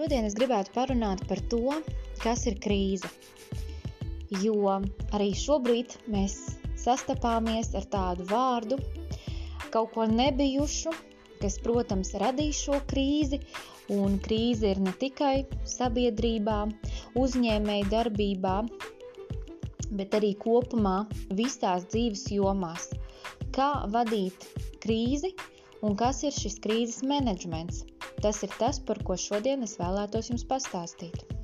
šodien es gribētu parunāt par to, kas ir krīze. Jo arī šobrīd mēs sastapāmies ar tādu vārdu, kaut ko nebijušu, kas, protams, radīs šo krīzi, un krīze ir ne tikai sabiedrībā, uzņēmēji darbībā, bet arī kopumā visās dzīves jomās. Kā vadīt krīzi un kas ir šis krīzes menedžments? Tas ir tas, par ko šodien es vēlētos jums pastāstīt.